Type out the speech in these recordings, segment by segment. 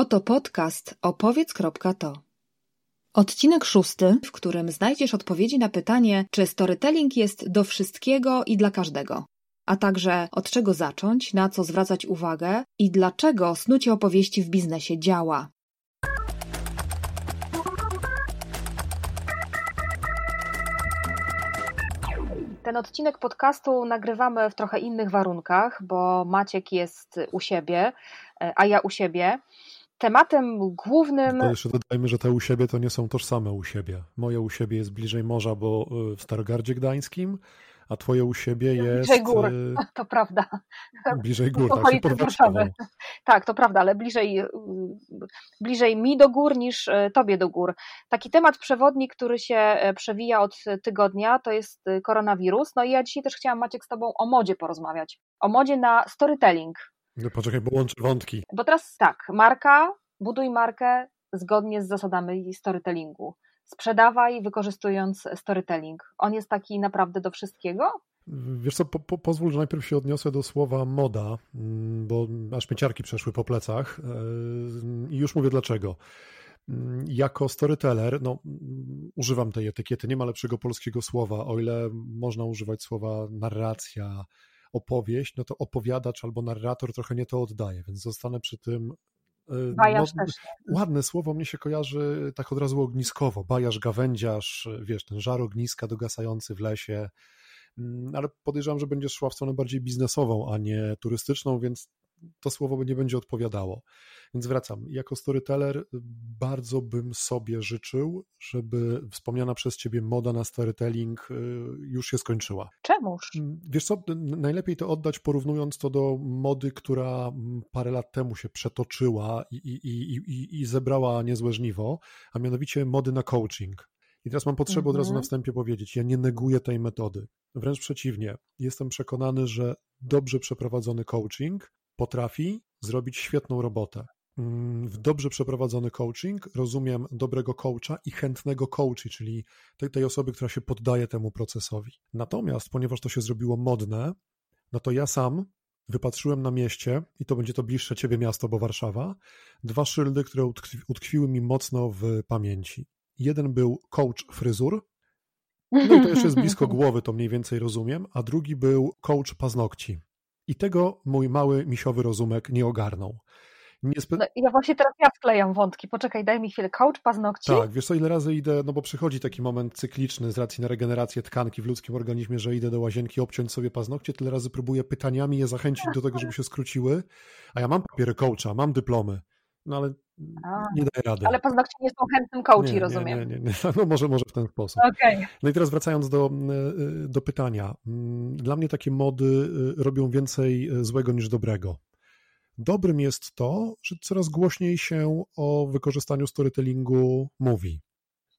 Oto podcast opowiedz.to. Odcinek szósty, w którym znajdziesz odpowiedzi na pytanie, czy storytelling jest do wszystkiego i dla każdego, a także od czego zacząć, na co zwracać uwagę i dlaczego snucie opowieści w biznesie działa. Ten odcinek podcastu nagrywamy w trochę innych warunkach, bo Maciek jest u siebie, a ja u siebie. Tematem głównym. To jeszcze dodajmy, że te u siebie to nie są tożsame u siebie. Moje u siebie jest bliżej morza, bo y, w Starogardzie Gdańskim, a twoje u siebie jest. Bliżej gór, y, to prawda. Bliżej gór, tak pod Tak, to prawda, ale bliżej, y, bliżej mi do gór niż tobie do gór. Taki temat przewodni, który się przewija od tygodnia, to jest koronawirus. No i ja dzisiaj też chciałam, Maciek, z tobą o modzie porozmawiać. O modzie na storytelling no poczekaj, bo łączę wątki. Bo teraz tak, marka, buduj markę zgodnie z zasadami storytellingu. Sprzedawaj wykorzystując storytelling. On jest taki naprawdę do wszystkiego? Wiesz co, po, po, pozwól, że najpierw się odniosę do słowa moda, mm, bo aż mieciarki przeszły po plecach yy, i już mówię dlaczego. Mm, jako storyteller, no, używam tej etykiety, nie ma lepszego polskiego słowa, o ile można używać słowa narracja, opowieść, no to opowiadacz albo narrator trochę nie to oddaje, więc zostanę przy tym. Y, bajarz no, też. Ładne słowo mnie się kojarzy tak od razu ogniskowo. Bajarz, gawędziarz, wiesz, ten żar ogniska dogasający w lesie, mm, ale podejrzewam, że będziesz szła w stronę bardziej biznesową, a nie turystyczną, więc to słowo nie będzie odpowiadało. Więc wracam. Jako storyteller bardzo bym sobie życzył, żeby wspomniana przez ciebie moda na storytelling y, już się skończyła. Czemuż? Mm, wiesz co, najlepiej to oddać porównując to do mody, która mm, parę lat temu się przetoczyła i, i, i, i, zebrała niezłe żniwo, a mianowicie mody na coaching. I teraz mam potrzebę mhm. od razu na mhm. wstępie powiedzieć, ja nie neguję tej metody. Wręcz przeciwnie, jestem przekonany, że dobrze przeprowadzony coaching potrafi zrobić świetną robotę. Mm, w dobrze przeprowadzony coaching rozumiem dobrego coacha i chętnego coachi, czyli tej, tej osoby, która się poddaje temu procesowi. Natomiast, ponieważ to się zrobiło modne, no to ja sam wypatrzyłem na mieście, i to będzie to bliższe ciebie miasto, bo Warszawa, dwa szyldy, które utkwi, utkwiły mi mocno w pamięci. Jeden był coach fryzur, no i to jeszcze jest blisko głowy, to mniej więcej rozumiem, a drugi był coach paznokci. I tego mój mały misiowy rozumek nie ogarnął. Niespe... No, ja właśnie teraz ja wklejam wątki. Poczekaj, daj mi chwilę. Coach paznokci? Tak, wiesz co, ile razy idę, no bo przychodzi taki moment cykliczny z racji na regenerację tkanki w ludzkim organizmie, że idę do łazienki obciąć sobie paznokcie, tyle razy próbuję pytaniami je zachęcić do tego, żeby się skróciły, a ja mam papiery coacha, mam dyplomy, no ale a, nie daję rady. Ale paznokcie nie są chętnym coachi, nie, rozumiem. Nie, nie, nie, no może, może w ten sposób. Okay. No i teraz wracając do, e, do pytania. Mm, dla mnie takie mody e, robią więcej e, złego niż dobrego. Dobrym jest to, że coraz głośniej się o wykorzystaniu storytellingu mówi.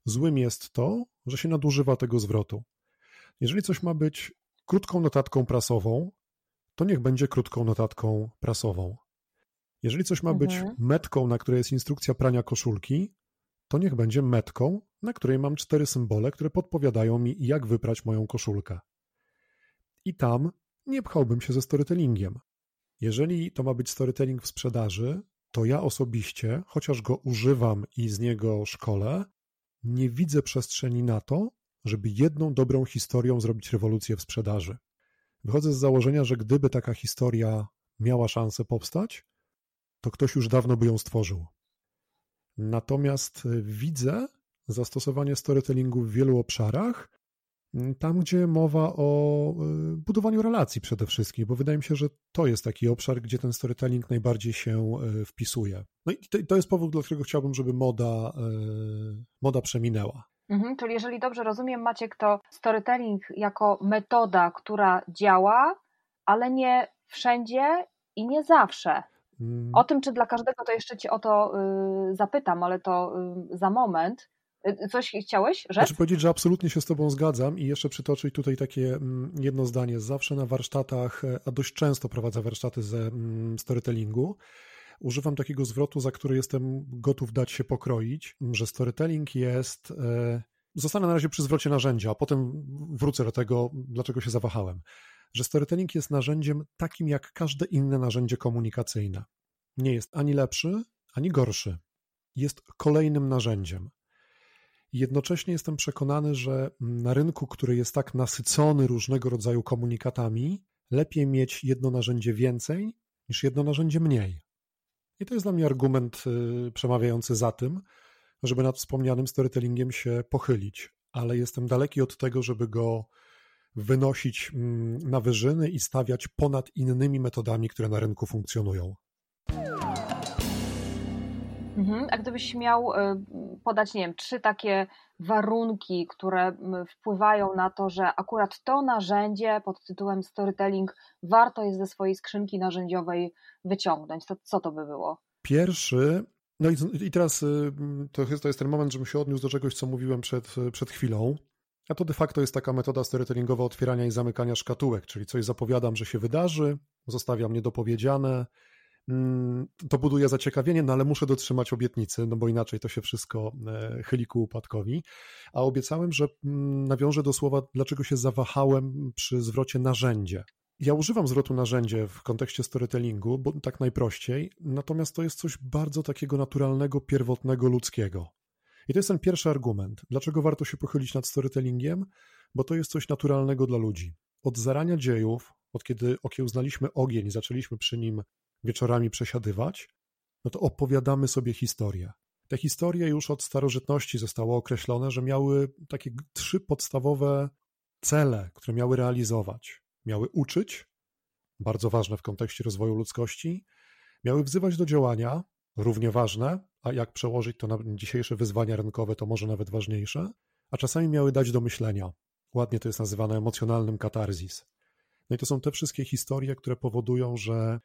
Złym jest to, że się nadużywa tego zwrotu. Jeżeli coś ma być krótką notatką prasową, to niech będzie krótką notatką prasową. Jeżeli coś ma być mhm. metką, na której jest instrukcja prania koszulki, to niech będzie metką, na której mam cztery symbole, które podpowiadają mi, jak wyprać moją koszulkę. I tam nie pchałbym się ze storytellingiem. Jeżeli to ma być storytelling w sprzedaży, to ja osobiście, chociaż go używam i z niego szkole, nie widzę przestrzeni na to, żeby jedną dobrą historią zrobić rewolucję w sprzedaży. Wychodzę z założenia, że gdyby taka historia miała szansę powstać, to ktoś już dawno by ją stworzył. Natomiast widzę zastosowanie storytellingu w wielu obszarach, tam, gdzie mowa o y, budowaniu relacji przede wszystkim, bo wydaje mi się, że to jest taki obszar, gdzie ten storytelling najbardziej się y, wpisuje. No i to jest powód, dla którego chciałbym, żeby moda, y, moda przeminęła. Mhm, czyli jeżeli dobrze rozumiem, Maciek, to storytelling jako metoda, która działa, ale nie wszędzie i nie zawsze. Mm. O tym, czy dla każdego, to jeszcze Cię o to zapytam, ale to za moment. Y, coś chciałeś rzec? Znaczy powiedzieć, że absolutnie się z Tobą zgadzam i jeszcze przytoczyć tutaj takie mm, jedno zdanie. Zawsze na warsztatach, e, a dość często prowadzę warsztaty ze mm, storytellingu, używam takiego zwrotu, za który jestem gotów dać się pokroić, że storytelling jest... E, zostanę na razie przy zwrocie narzędzia, a potem wrócę do tego, dlaczego się zawahałem. Że storytelling jest narzędziem takim jak każde inne narzędzie komunikacyjne. Nie jest ani lepszy, ani gorszy. Jest kolejnym narzędziem. Jednocześnie jestem przekonany, że na rynku, który jest tak nasycony różnego rodzaju komunikatami, lepiej mieć jedno narzędzie więcej niż jedno narzędzie mniej. I to jest dla mnie argument y, przemawiający za tym, żeby nad wspomnianym storytellingiem się pochylić, ale jestem daleki od tego, żeby go wynosić mm, na wyżyny i stawiać ponad innymi metodami, które na rynku funkcjonują. Mhm. A gdybyś miał y, podać, nie wiem, trzy takie warunki, które wpływają na to, że akurat to narzędzie pod tytułem storytelling warto jest ze swojej skrzynki narzędziowej wyciągnąć, to co to by było? Pierwszy, no i, i teraz y, to jest, to jest ten moment, żebym się odniósł do czegoś, co mówiłem przed, przed chwilą. A to de facto jest taka metoda storytellingowa otwierania i zamykania szkatułek, czyli coś zapowiadam, że się wydarzy, zostawiam niedopowiedziane, mm, to buduje zaciekawienie, no ale muszę dotrzymać obietnicy, no bo inaczej to się wszystko e, chyli ku upadkowi. A obiecałem, że mm, nawiążę do słowa, dlaczego się zawahałem przy zwrocie narzędzie. Ja używam zwrotu narzędzie w kontekście storytellingu, bo tak najprościej, natomiast to jest coś bardzo takiego naturalnego, pierwotnego, ludzkiego. I to jest ten pierwszy argument. Dlaczego warto się pochylić nad storytellingiem? Bo to jest coś naturalnego dla ludzi. Od zarania dziejów, od kiedy okiełznaliśmy ogień i zaczęliśmy przy nim wieczorami przesiadywać, no to opowiadamy sobie historię. Te historie już od starożytności zostało określone, że miały takie trzy podstawowe cele, które miały realizować. Miały uczyć, bardzo ważne w kontekście rozwoju ludzkości, miały wzywać do działania, równie ważne, a jak przełożyć to na dzisiejsze wyzwania rynkowe, to może nawet ważniejsze, a czasami miały dać do myślenia. Ładnie to jest nazywane emocjonalnym katarzis. No i to są te wszystkie historie, które powodują, że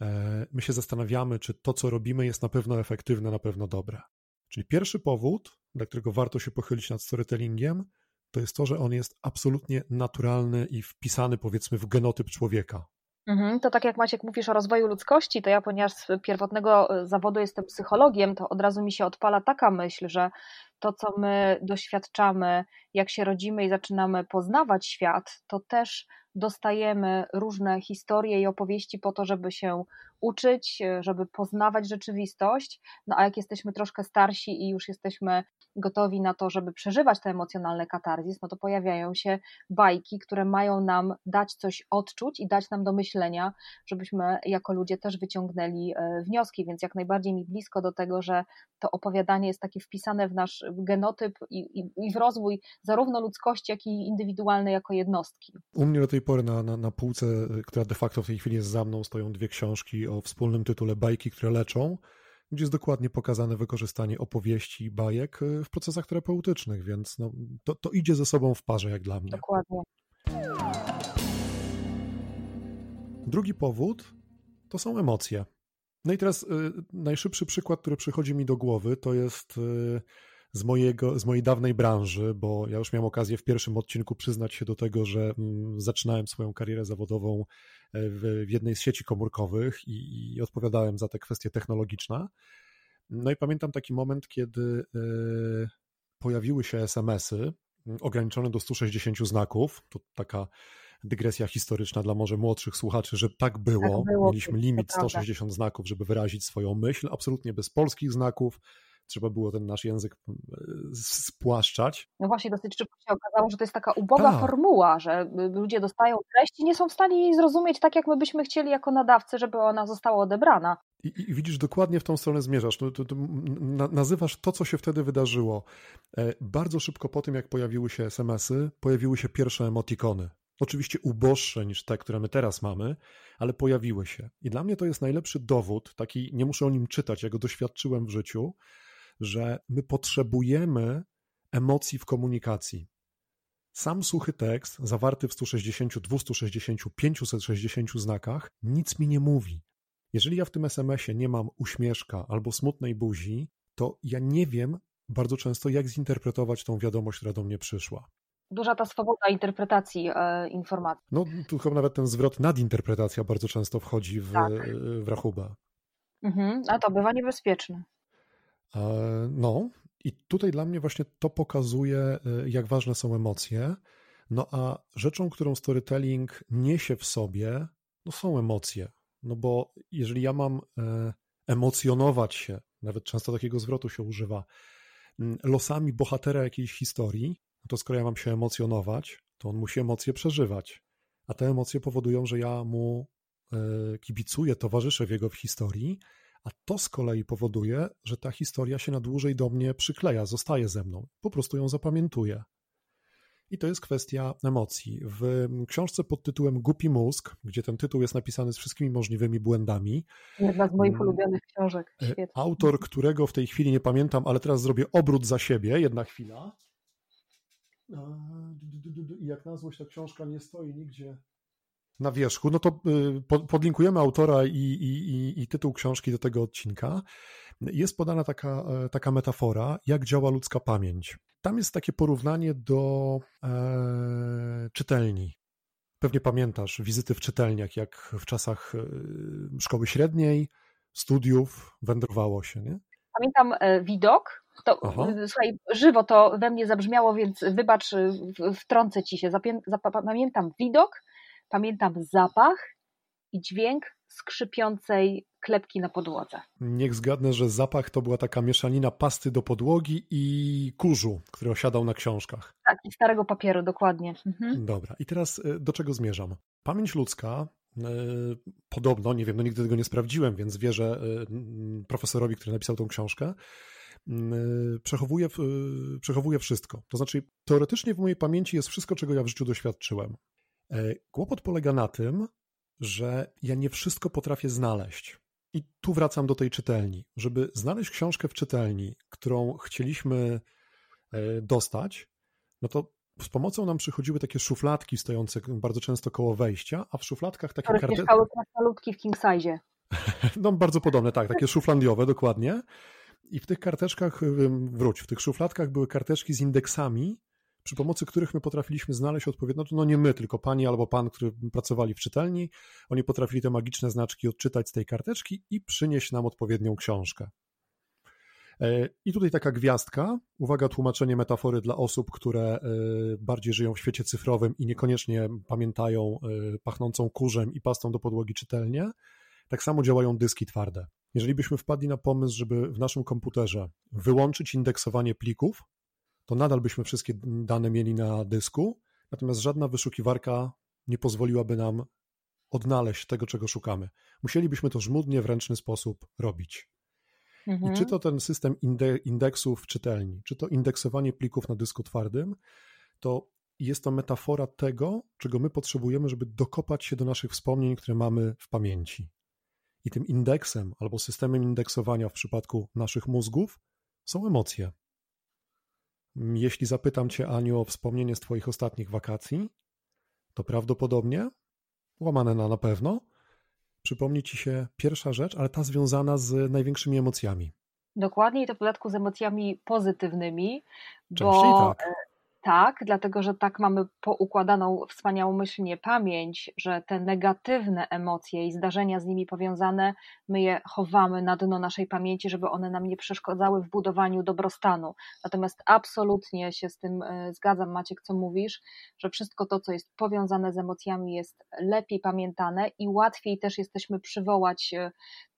e, my się zastanawiamy, czy to, co robimy, jest na pewno efektywne, na pewno dobre. Czyli pierwszy powód, dla którego warto się pochylić nad storytellingiem, to jest to, że on jest absolutnie naturalny i wpisany, powiedzmy, w genotyp człowieka. Mhm, to tak jak Maciek mówisz o rozwoju ludzkości, to ja, ponieważ z pierwotnego e, zawodu jestem psychologiem, to od razu mi się odpala taka myśl, że to, co my doświadczamy, jak się rodzimy i zaczynamy poznawać świat, to też dostajemy różne historie i opowieści po to, żeby się uczyć, żeby poznawać rzeczywistość. No a jak jesteśmy troszkę starsi i już jesteśmy gotowi na to, żeby przeżywać te emocjonalne katarzis, no to pojawiają się bajki, które mają nam dać coś odczuć i dać nam do myślenia, żebyśmy jako ludzie też wyciągnęli e, wnioski, więc jak najbardziej mi blisko do tego, że to opowiadanie jest takie wpisane w nasz genotyp i, i, i w rozwój zarówno ludzkości, jak i indywidualnej jako jednostki. U mnie do tej pory na, na, na półce, która de facto w tej chwili jest za mną, stoją dwie książki o wspólnym tytule Bajki, które leczą, gdzie jest dokładnie pokazane wykorzystanie opowieści i bajek w procesach terapeutycznych, więc no, to, to idzie ze sobą w parze, jak dla mnie. Dokładnie. Drugi powód to są emocje. No i teraz y, najszybszy przykład, który przychodzi mi do głowy, to jest y, z, mojego, z mojej dawnej branży, bo ja już miałem okazję w pierwszym odcinku przyznać się do tego, że mm, zaczynałem swoją karierę zawodową e, w, w jednej z sieci komórkowych i, i, odpowiadałem za te kwestie technologiczne. No i pamiętam taki moment, kiedy e, pojawiły się SMS-y mm, ograniczone do 160 znaków. To taka dygresja historyczna dla może młodszych słuchaczy, że tak było. Tak było Mieliśmy limit 160 znaków, żeby wyrazić swoją myśl, absolutnie bez polskich znaków trzeba było ten nasz język e, spłaszczać. No właśnie, dosyć szybko się okazało, że to jest taka uboga tak. formuła, że ludzie dostają treść i nie są w stanie jej zrozumieć tak, jak my byśmy chcieli jako nadawcy, żeby ona została odebrana. I, i widzisz, dokładnie w tą stronę zmierzasz. No, to, to, na, nazywasz to, co się wtedy wydarzyło. E, bardzo szybko po tym, jak pojawiły się SMS-y, pojawiły się pierwsze emotikony. Oczywiście uboższe niż te, które my teraz mamy, ale pojawiły się. I dla mnie to jest najlepszy dowód, taki nie muszę o nim czytać, ja go doświadczyłem w życiu, że my potrzebujemy emocji w komunikacji. Sam suchy tekst, zawarty w 160, 260, 560 znakach, nic mi nie mówi. Jeżeli ja w tym SMS-ie nie mam uśmieszka albo smutnej buzi, to ja nie wiem bardzo często, jak zinterpretować tą wiadomość, która do mnie przyszła. Duża ta swoboda interpretacji e, informacji. No, tu chyba nawet ten zwrot nadinterpretacja bardzo często wchodzi w, tak. w rachubę. Mhm, a to bywa niebezpieczne. E, no, i tutaj dla mnie właśnie to pokazuje, e, jak ważne są emocje. No a rzeczą, którą storytelling niesie w sobie, no są emocje. No bo jeżeli ja mam e, emocjonować się, nawet często takiego zwrotu się używa, losami bohatera jakiejś historii, no to skoro ja mam się emocjonować, to on musi emocje przeżywać. A te emocje powodują, że ja mu kibicuję, towarzyszę w jego historii, a to z kolei powoduje, że ta historia się na dłużej do mnie przykleja, zostaje ze mną. Po prostu ją zapamiętuję. I to jest kwestia emocji. W książce pod tytułem Głupi mózg, gdzie ten tytuł jest napisany z wszystkimi możliwymi błędami. Jedna z moich mm, ulubionych książek. E, Świetnie. Autor, którego w tej chwili nie pamiętam, ale teraz zrobię obrót za siebie. Jedna chwila. I jak na złość ta książka nie stoi nigdzie na wierzchu, no to y, podlinkujemy autora i, i, i, tytuł książki do tego odcinka. Jest podana taka, e, taka metafora, jak działa ludzka pamięć. Tam jest takie porównanie do e, czytelni. Pewnie pamiętasz wizyty w czytelniach, jak w czasach e, szkoły średniej, studiów wędrowało się, nie? Pamiętam e, widok, to, słuchaj, żywo to we mnie zabrzmiało, więc wybacz, wtrącę ci się. Pamiętam widok, pamiętam zapach i dźwięk skrzypiącej klepki na podłodze. Niech zgadnę, że zapach to była taka mieszanina pasty do podłogi i kurzu, który osiadał na książkach. Tak, i starego papieru, dokładnie. Mhm. Dobra, i teraz e, do czego zmierzam? Pamięć ludzka e, podobno, nie wiem, no nigdy tego nie sprawdziłem, więc wierzę e, profesorowi, który napisał tą książkę, przechowuje, przechowuje wszystko. To znaczy, teoretycznie w mojej pamięci jest wszystko, czego ja w życiu doświadczyłem. Kłopot polega na tym, że ja nie wszystko potrafię znaleźć. I tu wracam do tej czytelni. Żeby znaleźć książkę w czytelni, którą chcieliśmy e, dostać, no to z pomocą nam przychodziły takie szufladki stojące bardzo często koło wejścia, a w szufladkach takie karteczki. mieszkały krasnoludki w king size. No bardzo podobne, tak, takie szuflandiowe, dokładnie. I w tych karteczkach, wróć, w tych szufladkach były karteczki z indeksami, przy pomocy których my potrafiliśmy znaleźć odpowiednio, no nie my, tylko pani albo pan, którzy pracowali w czytelni, oni potrafili te magiczne znaczki odczytać z tej karteczki i przynieść nam odpowiednią książkę. E, I tutaj taka gwiazdka, uwaga, tłumaczenie metafory dla osób, które e, bardziej żyją w świecie cyfrowym i niekoniecznie pamiętają e, pachnącą kurzem i pastą do podłogi czytelnie. Tak samo działają dyski twarde. Jeżeli byśmy wpadli na pomysł, żeby w naszym komputerze wyłączyć indeksowanie plików, to nadal byśmy wszystkie dane mieli na dysku, natomiast żadna wyszukiwarka nie pozwoliłaby nam odnaleźć tego, czego szukamy. Musielibyśmy to żmudnie, w ręczny sposób robić. Mhm. I czy to ten system indeksów czytelni, czy to indeksowanie plików na dysku twardym, to jest to metafora tego, czego my potrzebujemy, żeby dokopać się do naszych wspomnień, które mamy w pamięci. I tym indeksem albo systemem indeksowania w przypadku naszych mózgów są emocje. Jeśli zapytam Cię, Aniu, o wspomnienie z Twoich ostatnich wakacji, to prawdopodobnie, łamane na na pewno, przypomni Ci się pierwsza rzecz, ale ta związana z największymi emocjami. Dokładnie i to w dodatku z emocjami pozytywnymi, Częściej bo tak. Tak, dlatego że tak mamy poukładaną wspaniałomyślnie pamięć, że te negatywne emocje i zdarzenia z nimi powiązane, my je chowamy na dno naszej pamięci, żeby one nam nie przeszkadzały w budowaniu dobrostanu. Natomiast absolutnie się z tym e, zgadzam, Maciek, co mówisz, że wszystko to, co jest powiązane z emocjami, jest lepiej pamiętane i łatwiej też jesteśmy przywołać e,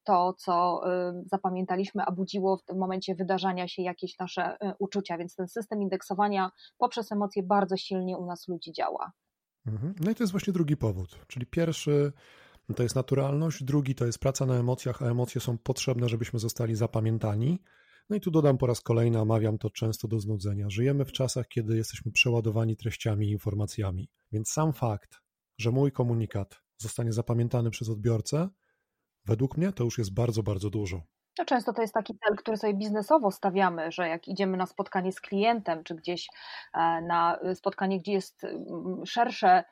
to, co y, zapamiętaliśmy, a budziło w tym momencie wydarzania się jakieś nasze y, uczucia. Więc ten system indeksowania poprzez emocje bardzo silnie u nas ludzi działa. Mhm. No i to jest właśnie drugi powód. Czyli pierwszy to jest naturalność, drugi to jest praca na emocjach, a emocje są potrzebne, żebyśmy zostali zapamiętani. No i tu dodam po raz kolejny, omawiam to często do znudzenia. Żyjemy w czasach, kiedy jesteśmy przeładowani treściami i informacjami. Więc sam fakt, że mój komunikat zostanie zapamiętany przez odbiorcę, Według mnie to już jest bardzo, bardzo dużo. No często to jest taki cel, który sobie biznesowo stawiamy, że jak idziemy na spotkanie z klientem, czy gdzieś e, na spotkanie, gdzie jest mm, szersze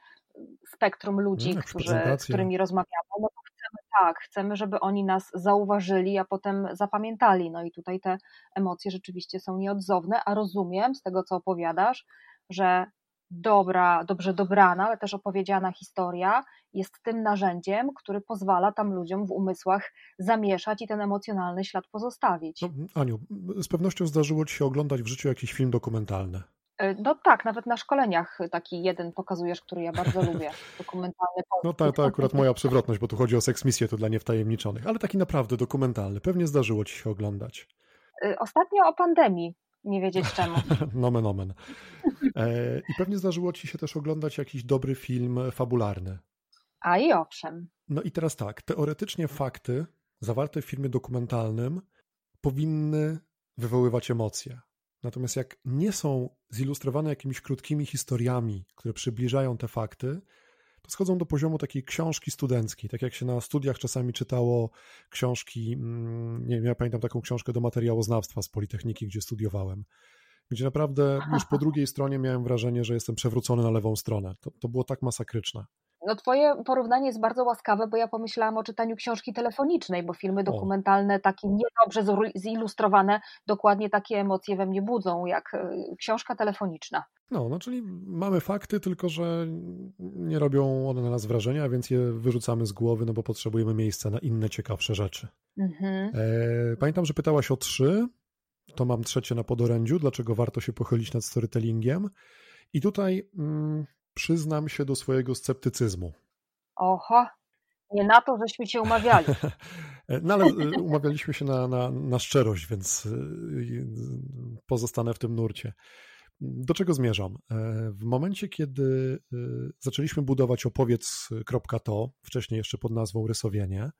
spektrum ludzi, no, którzy, z którymi rozmawiamy, no to chcemy tak, chcemy, żeby oni nas zauważyli, a potem zapamiętali. No i tutaj te emocje rzeczywiście są nieodzowne, a rozumiem z tego, co opowiadasz, że dobra, dobrze dobrana, ale też opowiedziana historia jest tym narzędziem, który pozwala tam ludziom w umysłach zamieszać i ten emocjonalny ślad pozostawić. No, Aniu, z pewnością zdarzyło Ci się oglądać w życiu jakiś film dokumentalny. E, no tak, nawet na szkoleniach taki jeden pokazujesz, który ja bardzo lubię, dokumentalny. No to, to akurat moja przewrotność, bo tu chodzi o seksmisję, to dla niewtajemniczonych, ale taki naprawdę dokumentalny. Pewnie zdarzyło ci się oglądać. E, ostatnio o pandemii, nie wiedzieć czemu. nomen omen. E, I pewnie zdarzyło ci się też oglądać jakiś dobry film fabularny. A i owszem. No i teraz tak, teoretycznie fakty zawarte w filmie dokumentalnym powinny wywoływać emocje. Natomiast jak nie są zilustrowane jakimiś krótkimi historiami, które przybliżają te fakty, schodzą do poziomu takiej książki studenckiej, tak jak się na studiach czasami czytało książki, mm, nie wiem, ja pamiętam taką książkę do materiałoznawstwa z Politechniki, gdzie studiowałem, gdzie naprawdę już po drugiej stronie miałem wrażenie, że jestem przewrócony na lewą stronę. To, to było tak masakryczne. No twoje porównanie jest bardzo łaskawe, bo ja pomyślałam o czytaniu książki telefonicznej, bo filmy dokumentalne, takie niedobrze zilustrowane, dokładnie takie emocje we mnie budzą, jak e, książka telefoniczna. No, no czyli mamy fakty, tylko że nie robią one na nas wrażenia, więc je wyrzucamy z głowy, no bo potrzebujemy miejsca na inne ciekawsze rzeczy. Mhm. E, pamiętam, że pytałaś o trzy, to mam trzecie na podorędziu, dlaczego warto się pochylić nad storytellingiem. I tutaj mm, przyznam się do swojego sceptycyzmu. Oho, nie na to, żeśmy się umawiali. no ale y, umawialiśmy się na, na, na szczerość, więc y, pozostanę w tym nurcie. Do czego zmierzam? E, w momencie, kiedy y, zaczęliśmy budować opowiedz.to, wcześniej jeszcze pod nazwą Rysowienie,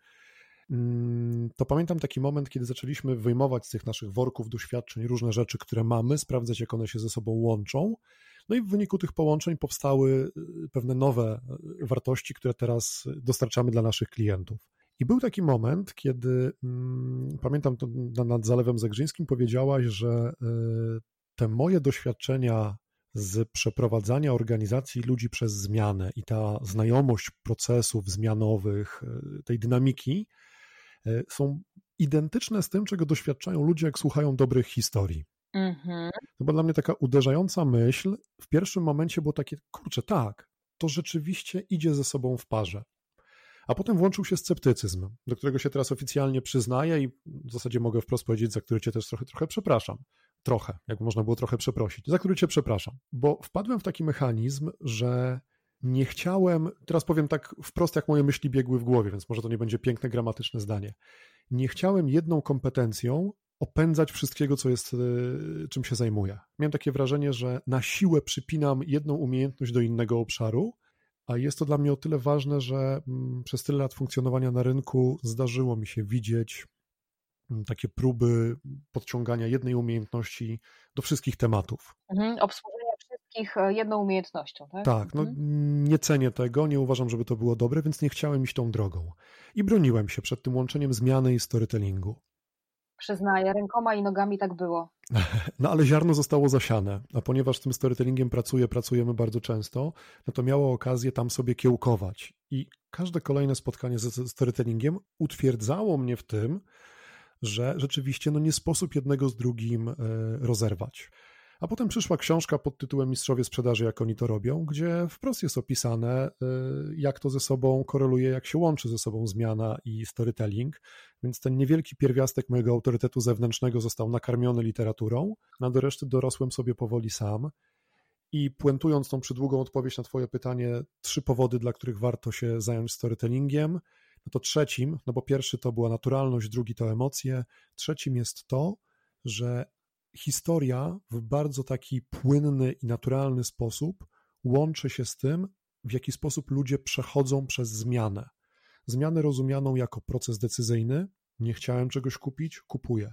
to pamiętam taki moment, kiedy zaczęliśmy wyjmować z tych naszych worków doświadczeń różne rzeczy, które mamy, sprawdzać, jak one się ze sobą łączą no i w wyniku tych połączeń powstały y, pewne nowe y, wartości, które teraz dostarczamy dla naszych klientów. I był taki moment, kiedy hmm, pamiętam to nad Zalewem Zagrzyńskim powiedziałaś, że y, te moje doświadczenia z przeprowadzania organizacji ludzi przez zmianę i ta znajomość procesów zmianowych, tej dynamiki są identyczne z tym, czego doświadczają ludzie, jak słuchają dobrych historii. Mhm. To była dla mnie taka uderzająca myśl. W pierwszym momencie było takie, kurczę, tak, to rzeczywiście idzie ze sobą w parze. A potem włączył się sceptycyzm, do którego się teraz oficjalnie przyznaję i w zasadzie mogę wprost powiedzieć, za który cię też trochę, trochę przepraszam. Trochę, jakby można było trochę przeprosić, za który cię przepraszam. Bo wpadłem w taki mechanizm, że nie chciałem, teraz powiem tak wprost, jak moje myśli biegły w głowie, więc może to nie będzie piękne, gramatyczne zdanie. Nie chciałem jedną kompetencją opędzać wszystkiego, co jest, e, czym się zajmuję. Miałem takie wrażenie, że na siłę przypinam jedną umiejętność do innego obszaru, a jest to dla mnie o tyle ważne, że mm, przez tyle lat funkcjonowania na rynku zdarzyło mi się widzieć mm, takie próby podciągania jednej umiejętności do wszystkich tematów. Mhm, wszystkich e, jedną umiejętnością, tak? Tak, no mhm. nie cenię tego, nie uważam, żeby to było dobre, więc nie chciałem iść tą drogą. I broniłem się przed tym łączeniem zmiany i storytellingu. Przyznaję, rękoma i nogami tak było. No ale ziarno zostało zasiane, a ponieważ z tym storytellingiem pracuję, pracujemy bardzo często, no to miało okazję tam sobie kiełkować. I każde kolejne spotkanie ze storytellingiem utwierdzało mnie w tym, że rzeczywiście no nie sposób jednego z drugim e, rozerwać. A potem przyszła książka pod tytułem Mistrzowie Sprzedaży, jak oni to robią, gdzie wprost jest opisane, y, jak to ze sobą koreluje, jak się łączy ze sobą zmiana i storytelling. Więc ten niewielki pierwiastek mojego autorytetu zewnętrznego został nakarmiony literaturą, a do reszty dorosłem sobie powoli sam. I puentując tą przydługą odpowiedź na Twoje pytanie, trzy powody, dla których warto się zająć storytellingiem. No to trzecim, no bo pierwszy to była naturalność, drugi to emocje, trzecim jest to, że historia w bardzo taki płynny i naturalny sposób łączy się z tym, w jaki sposób ludzie przechodzą przez zmianę. Zmianę rozumianą jako proces decyzyjny, nie chciałem czegoś kupić, kupuję.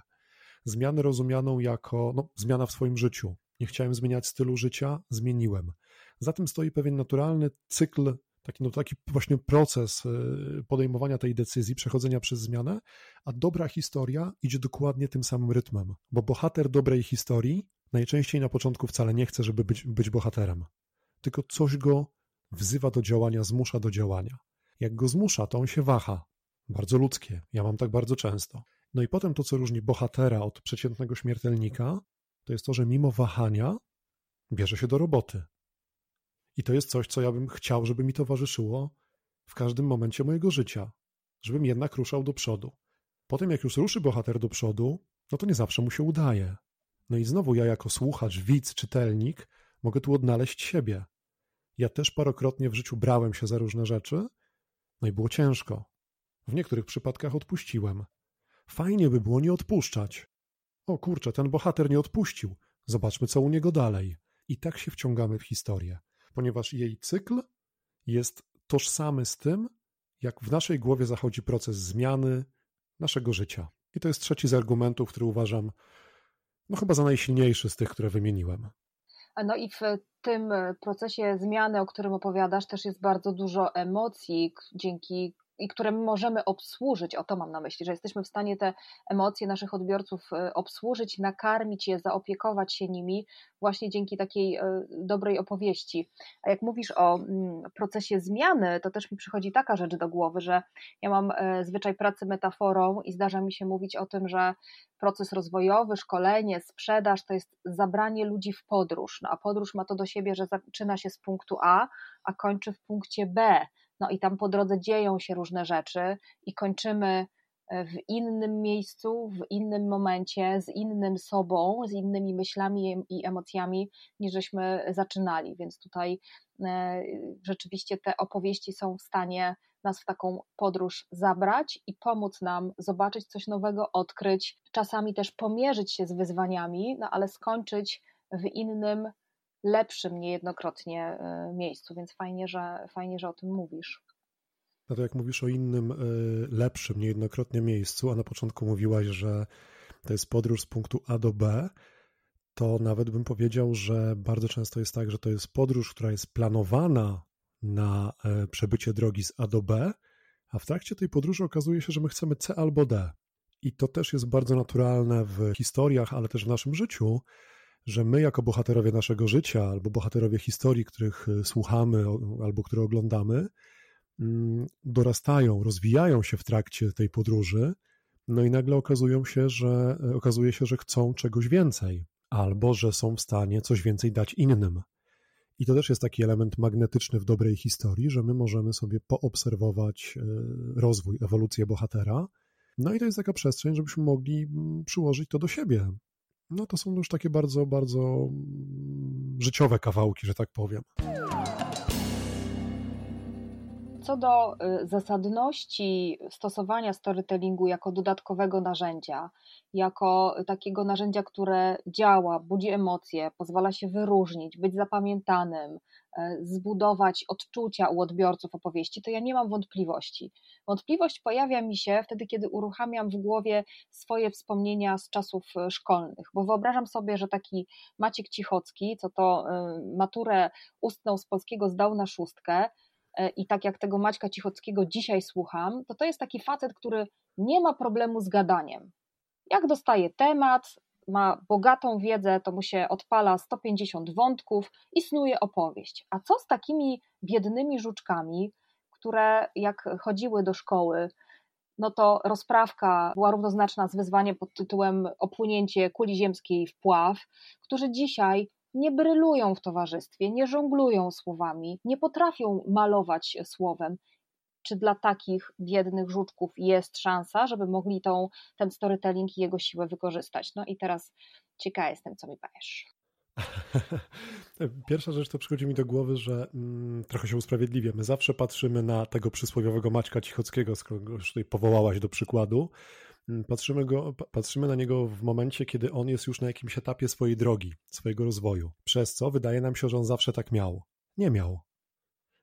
Zmianę rozumianą jako no, zmiana w swoim życiu. Nie chciałem zmieniać stylu życia, zmieniłem. Za tym stoi pewien naturalny cykl taki, no, taki właśnie proces y, podejmowania tej decyzji, przechodzenia przez zmianę, a dobra historia idzie dokładnie tym samym rytmem, bo bohater dobrej historii najczęściej na początku wcale nie chce, żeby być, być bohaterem, tylko coś go wzywa do działania, zmusza do działania. Jak go zmusza, to on się waha. Bardzo ludzkie. Ja mam tak bardzo często. No i potem to, co różni bohatera od przeciętnego śmiertelnika, to jest to, że mimo wahania bierze się do roboty. I to jest coś, co ja bym chciał, żeby mi towarzyszyło w każdym momencie mojego życia, żebym jednak ruszał do przodu. Potem, jak już ruszy bohater do przodu, no to nie zawsze mu się udaje. No i znowu ja jako słuchacz, widz, czytelnik mogę tu odnaleźć siebie. Ja też parokrotnie w życiu brałem się za różne rzeczy, no i było ciężko. W niektórych przypadkach odpuściłem. Fajnie by było nie odpuszczać. O kurczę, ten bohater nie odpuścił. Zobaczmy, co u niego dalej. I tak się wciągamy w historię, ponieważ jej cykl jest tożsamy z tym, jak w naszej głowie zachodzi proces zmiany naszego życia. I to jest trzeci z argumentów, który uważam no chyba za najsilniejszy z tych, które wymieniłem. No i w tym procesie zmiany, o którym opowiadasz, też jest bardzo dużo emocji, dzięki i które możemy obsłużyć, o to mam na myśli, że jesteśmy w stanie te emocje naszych odbiorców e, obsłużyć, nakarmić je, zaopiekować się nimi właśnie dzięki takiej e, dobrej opowieści. A jak mówisz o mm, procesie zmiany, to też mi przychodzi taka rzecz do głowy, że ja mam e, zwyczaj pracy metaforą i zdarza mi się mówić o tym, że proces rozwojowy, szkolenie, sprzedaż to jest zabranie ludzi w podróż. No a podróż ma to do siebie, że zaczyna się z punktu A, a kończy w punkcie B. No i tam po drodze dzieją się różne rzeczy i kończymy e, w innym miejscu, w innym momencie, z innym sobą, z innymi myślami i emocjami, niż żeśmy zaczynali. Więc tutaj e, rzeczywiście te opowieści są w stanie nas w taką podróż zabrać i pomóc nam zobaczyć coś nowego, odkryć, czasami też pomierzyć się z wyzwaniami, no ale skończyć w innym lepszym niejednokrotnie e, miejscu, więc fajnie, że, fajnie, że o tym mówisz. No to jak mówisz o innym, e, lepszym niejednokrotnie miejscu, a na początku mówiłaś, że to jest podróż z punktu A do B, to nawet bym powiedział, że bardzo często jest tak, że to jest podróż, która jest planowana na e, przebycie drogi z A do B, a w trakcie tej podróży okazuje się, że my chcemy C albo D. I to też jest bardzo naturalne w historiach, ale też w naszym życiu, że my, jako bohaterowie naszego życia, albo bohaterowie historii, których e, słuchamy albo które oglądamy, mm, dorastają, rozwijają się w trakcie tej podróży, no i nagle okazują się, że e, okazuje się, że chcą czegoś więcej, albo że są w stanie coś więcej dać innym. I to też jest taki element magnetyczny w dobrej historii, że my możemy sobie poobserwować e, rozwój, ewolucję bohatera. No i to jest taka przestrzeń, żebyśmy mogli mm, przyłożyć to do siebie, no to są już takie bardzo, bardzo mm, życiowe kawałki, że tak powiem. Co do y, zasadności stosowania storytellingu jako dodatkowego narzędzia, jako takiego narzędzia, które działa, budzi emocje, pozwala się wyróżnić, być zapamiętanym, e, zbudować odczucia u odbiorców opowieści, to ja nie mam wątpliwości. Wątpliwość pojawia mi się wtedy, kiedy uruchamiam w głowie swoje wspomnienia z czasów e, szkolnych, bo wyobrażam sobie, że taki Maciek Cichocki, co to e, maturę ustną z polskiego zdał na szóstkę, i tak jak tego Maćka Cichockiego dzisiaj słucham, to to jest taki facet, który nie ma problemu z gadaniem. Jak dostaje temat, ma bogatą wiedzę, to mu się odpala 150 wątków i snuje opowieść. A co z takimi biednymi żuczkami, które jak chodziły do szkoły, no to rozprawka była równoznaczna z wyzwaniem pod tytułem Opłynięcie kuli ziemskiej w pław, którzy dzisiaj nie brylują w towarzystwie, nie żonglują słowami, nie potrafią malować słowem czy dla takich biednych żuczków jest szansa, żeby mogli tą, ten storytelling i jego siłę wykorzystać. No i teraz ciekawa jestem, co mi powiesz. Pierwsza rzecz, to przychodzi mi do głowy, że mm, trochę się usprawiedliwię. My zawsze patrzymy na tego przysłowiowego Maćka Cichockiego, skoro już tutaj powołałaś do przykładu. Mm, patrzymy, go, patrzymy na niego w momencie, kiedy on jest już na jakimś etapie swojej drogi, swojego rozwoju. Przez co wydaje nam się, że on zawsze tak miał. Nie miał.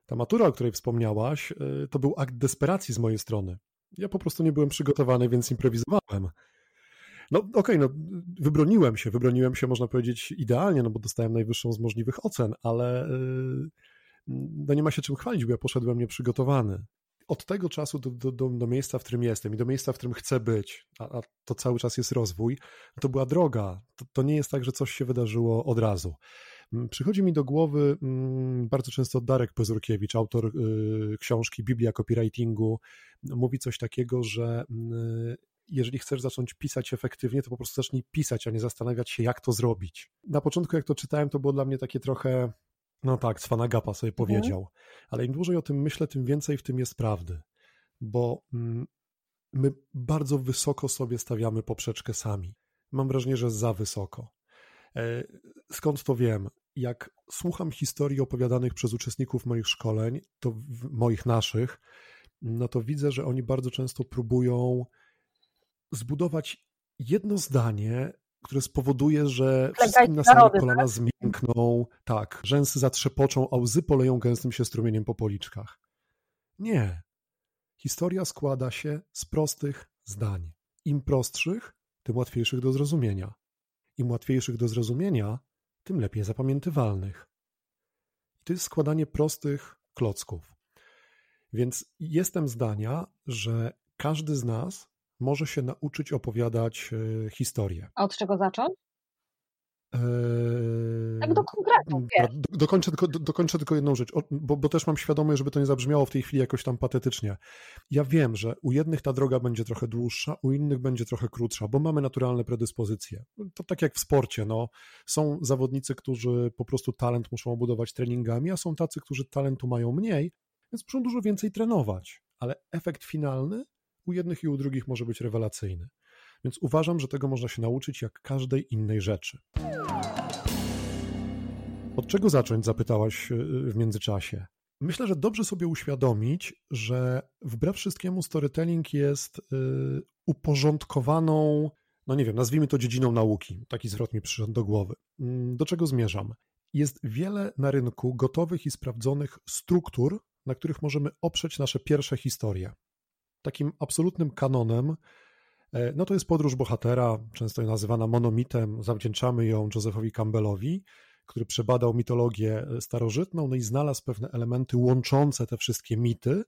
Ta matura, o której wspomniałaś, y, to był akt desperacji z mojej strony. Ja po prostu nie byłem przygotowany, więc improwizowałem. No okej, okay, no wybroniłem się, wybroniłem się można powiedzieć idealnie, no bo dostałem najwyższą z możliwych ocen, ale y, no nie ma się czym chwalić, bo ja poszedłem nieprzygotowany. Od tego czasu do, do, do, do miejsca, w którym jestem i do miejsca, w którym chcę być, a, a to cały czas jest rozwój, to była droga. To, to nie jest tak, że coś się wydarzyło od razu. Mm, przychodzi mi do głowy mm, bardzo często Darek Pezurkiewicz, autor y, książki Biblia Copywritingu, mówi coś takiego, że mm, jeżeli chcesz zacząć pisać efektywnie, to po prostu zacznij pisać, a nie zastanawiać się, jak to zrobić. Na początku, jak to czytałem, to było dla mnie takie trochę, no tak, Cwanagapa sobie mhm. powiedział, ale im dłużej o tym myślę, tym więcej w tym jest prawdy, bo my bardzo wysoko sobie stawiamy poprzeczkę sami. Mam wrażenie, że za wysoko. E, skąd to wiem? Jak słucham historii opowiadanych przez uczestników moich szkoleń, to moich naszych, no to widzę, że oni bardzo często próbują zbudować jedno zdanie, które spowoduje, że wszystkim na samych kolana tak? zmiękną, tak, rzęsy zatrzepoczą, a łzy poleją gęstym się strumieniem po policzkach. Nie. Historia składa się z prostych zdań. Im prostszych, tym łatwiejszych do zrozumienia. Im łatwiejszych do zrozumienia, tym lepiej zapamiętywalnych. I to jest składanie prostych klocków. Więc jestem zdania, że każdy z nas może się nauczyć opowiadać e, historię. A od czego zacząć? Eee, tak do konkretu. Do, dokończę, tylko, do, dokończę tylko jedną rzecz, bo, bo, też mam świadomość, żeby to nie zabrzmiało w tej chwili jakoś tam patetycznie. Ja wiem, że u jednych ta droga będzie trochę dłuższa, u innych będzie trochę krótsza, bo mamy naturalne predyspozycje. To tak jak w sporcie, no, są zawodnicy, którzy po prostu talent muszą obudować treningami, a są tacy, którzy talentu mają mniej, więc muszą dużo więcej trenować, ale efekt finalny u jednych i u drugich może być rewelacyjny. Więc uważam, że tego można się nauczyć jak każdej innej rzeczy. Od czego zacząć, zapytałaś y, w międzyczasie? Myślę, że dobrze sobie uświadomić, że wbrew wszystkiemu storytelling jest y, uporządkowaną, no nie wiem, nazwijmy to dziedziną nauki. Taki zwrot mi przyszedł do głowy. Mm, do czego zmierzam? Jest wiele na rynku gotowych i sprawdzonych struktur, na których możemy oprzeć nasze pierwsze historie. Takim absolutnym kanonem E, no to jest podróż bohatera, często nazywana monomitem. Zawdzięczamy ją Josephowi Campbellowi, który przebadał mitologię starożytną no i znalazł pewne elementy łączące te wszystkie mity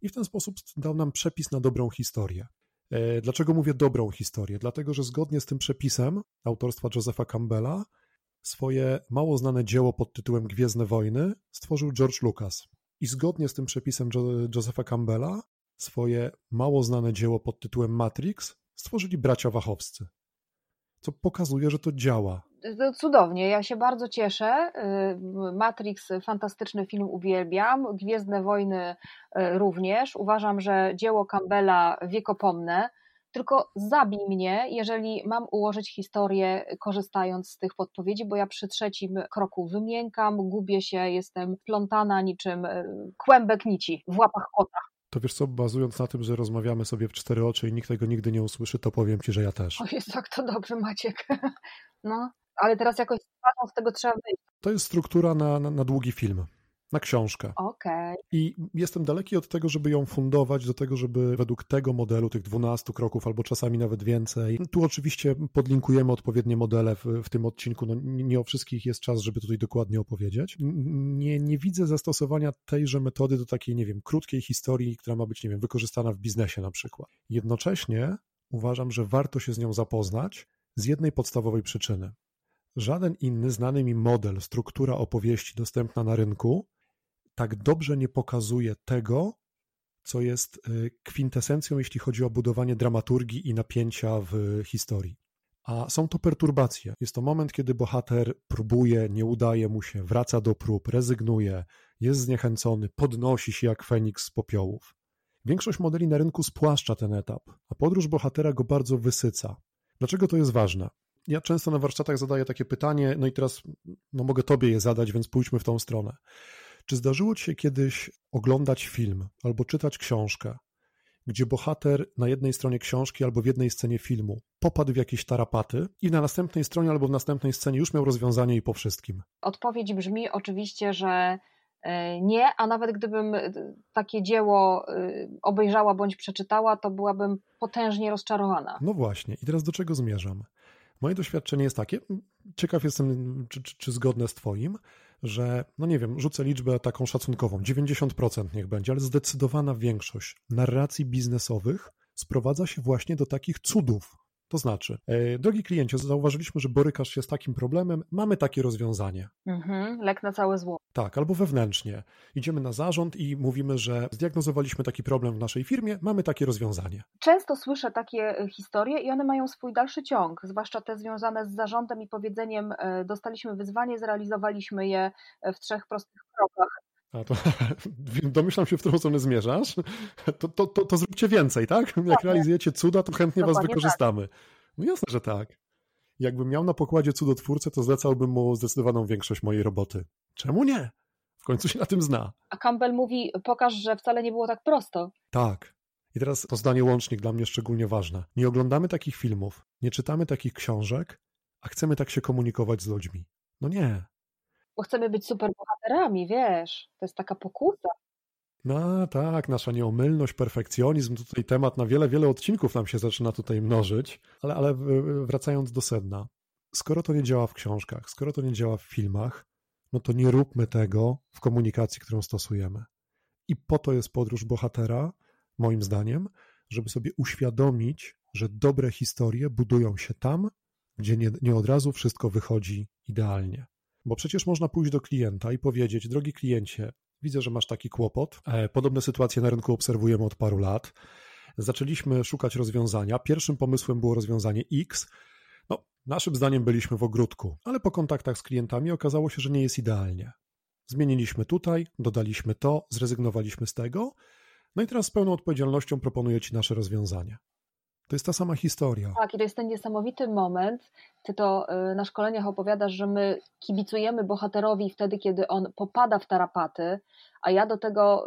i w ten sposób dał nam przepis na dobrą historię. E, dlaczego mówię dobrą historię? Dlatego, że zgodnie z tym przepisem autorstwa Josepha Campbella swoje mało znane dzieło pod tytułem Gwiezdne Wojny stworzył George Lucas. I zgodnie z tym przepisem Josepha Campbella swoje mało znane dzieło pod tytułem Matrix stworzyli bracia Wachowscy. Co pokazuje, że to działa. Cudownie, ja się bardzo cieszę. Y, Matrix, fantastyczny film, uwielbiam. Gwiezdne Wojny y, również. Uważam, że dzieło Campbella wiekopomne. Tylko zabij mnie, jeżeli mam ułożyć historię korzystając z tych podpowiedzi, bo ja przy trzecim kroku wymiękam, gubię się, jestem plątana niczym y, kłębek nici w łapach kota to wiesz co, bazując na tym, że rozmawiamy sobie w cztery oczy i nikt tego nigdy nie usłyszy, to powiem ci, że ja też. O jest tak to dobrze, Maciek. No, ale teraz jakoś z tego trzeba wyjść. To jest struktura na, na, na długi film na książkę. Okay. I jestem daleki od tego, żeby ją fundować, do tego, żeby według tego modelu, tych 12 kroków, albo czasami nawet więcej. Tu oczywiście podlinkujemy odpowiednie modele w, w tym odcinku. No, nie o wszystkich jest czas, żeby tutaj dokładnie opowiedzieć. Nie, nie widzę zastosowania tejże metody do takiej, nie wiem, krótkiej historii, która ma być, nie wiem, wykorzystana w biznesie na przykład. Jednocześnie uważam, że warto się z nią zapoznać z jednej podstawowej przyczyny. Żaden inny znany mi model, struktura opowieści dostępna na rynku tak dobrze nie pokazuje tego, co jest y, kwintesencją, jeśli chodzi o budowanie dramaturgii i napięcia w historii. A są to perturbacje. Jest to moment, kiedy bohater próbuje, nie udaje mu się, wraca do prób, rezygnuje, jest zniechęcony, podnosi się jak feniks z popiołów. Większość modeli na rynku spłaszcza ten etap, a podróż bohatera go bardzo wysyca. Dlaczego to jest ważne? Ja często na warsztatach zadaję takie pytanie, no i teraz no mogę tobie je zadać, więc pójdźmy w tą stronę. Czy zdarzyło ci się kiedyś oglądać film albo czytać książkę, gdzie bohater na jednej stronie książki albo w jednej scenie filmu popadł w jakieś tarapaty i na następnej stronie albo w następnej scenie już miał rozwiązanie i po wszystkim? Odpowiedź brzmi oczywiście, że e, nie, a nawet gdybym e, takie dzieło e, obejrzała bądź przeczytała, to byłabym potężnie rozczarowana. No właśnie, i teraz do czego zmierzam? Moje doświadczenie jest takie, ciekaw jestem, czy, czy, czy zgodne z Twoim, że, no nie wiem, rzucę liczbę taką szacunkową, 90% niech będzie, ale zdecydowana większość narracji biznesowych sprowadza się właśnie do takich cudów, to znaczy, e, drogi kliencie, zauważyliśmy, że borykasz się z takim problemem, mamy takie rozwiązanie. Mhm, lek na całe zło. Tak, albo wewnętrznie. Idziemy na zarząd i mówimy, że zdiagnozowaliśmy taki problem w naszej firmie, mamy takie rozwiązanie. Często słyszę takie e, historie i one mają swój dalszy ciąg, zwłaszcza te związane z zarządem i powiedzeniem, e, dostaliśmy wyzwanie, zrealizowaliśmy je w trzech prostych krokach. A to domyślam się, w którą stronę zmierzasz. To, to, to, to zróbcie więcej, tak? Jak realizujecie cuda, to chętnie was wykorzystamy. No jasne, że tak. Jakbym miał na pokładzie cudotwórcę, to zlecałbym mu zdecydowaną większość mojej roboty. Czemu nie? W końcu się na tym zna. A Campbell mówi, pokaż, że wcale nie było tak prosto. Tak. I teraz to zdanie łącznik dla mnie szczególnie ważne. Nie oglądamy takich filmów, nie czytamy takich książek, a chcemy tak się komunikować z ludźmi. No nie. Bo chcemy być superbohaterami, wiesz. To jest taka pokusa. No tak, nasza nieomylność, perfekcjonizm, tutaj temat na wiele, wiele odcinków nam się zaczyna tutaj mnożyć, ale, ale wracając do sedna. Skoro to nie działa w książkach, skoro to nie działa w filmach, no to nie róbmy tego w komunikacji, którą stosujemy. I po to jest podróż bohatera, moim zdaniem, żeby sobie uświadomić, że dobre historie budują się tam, gdzie nie, nie od razu wszystko wychodzi idealnie. Bo przecież można pójść do klienta i powiedzieć: Drogi kliencie, widzę, że masz taki kłopot. E, podobne sytuacje na rynku obserwujemy od paru lat. Zaczęliśmy szukać rozwiązania. Pierwszym pomysłem było rozwiązanie X. No, naszym zdaniem byliśmy w ogródku, ale po kontaktach z klientami okazało się, że nie jest idealnie. Zmieniliśmy tutaj, dodaliśmy to, zrezygnowaliśmy z tego. No i teraz z pełną odpowiedzialnością proponuję Ci nasze rozwiązanie. To jest ta sama historia. Tak, i to jest ten niesamowity moment. Ty to y, na szkoleniach opowiadasz, że my kibicujemy bohaterowi wtedy, kiedy on popada w tarapaty, a ja do tego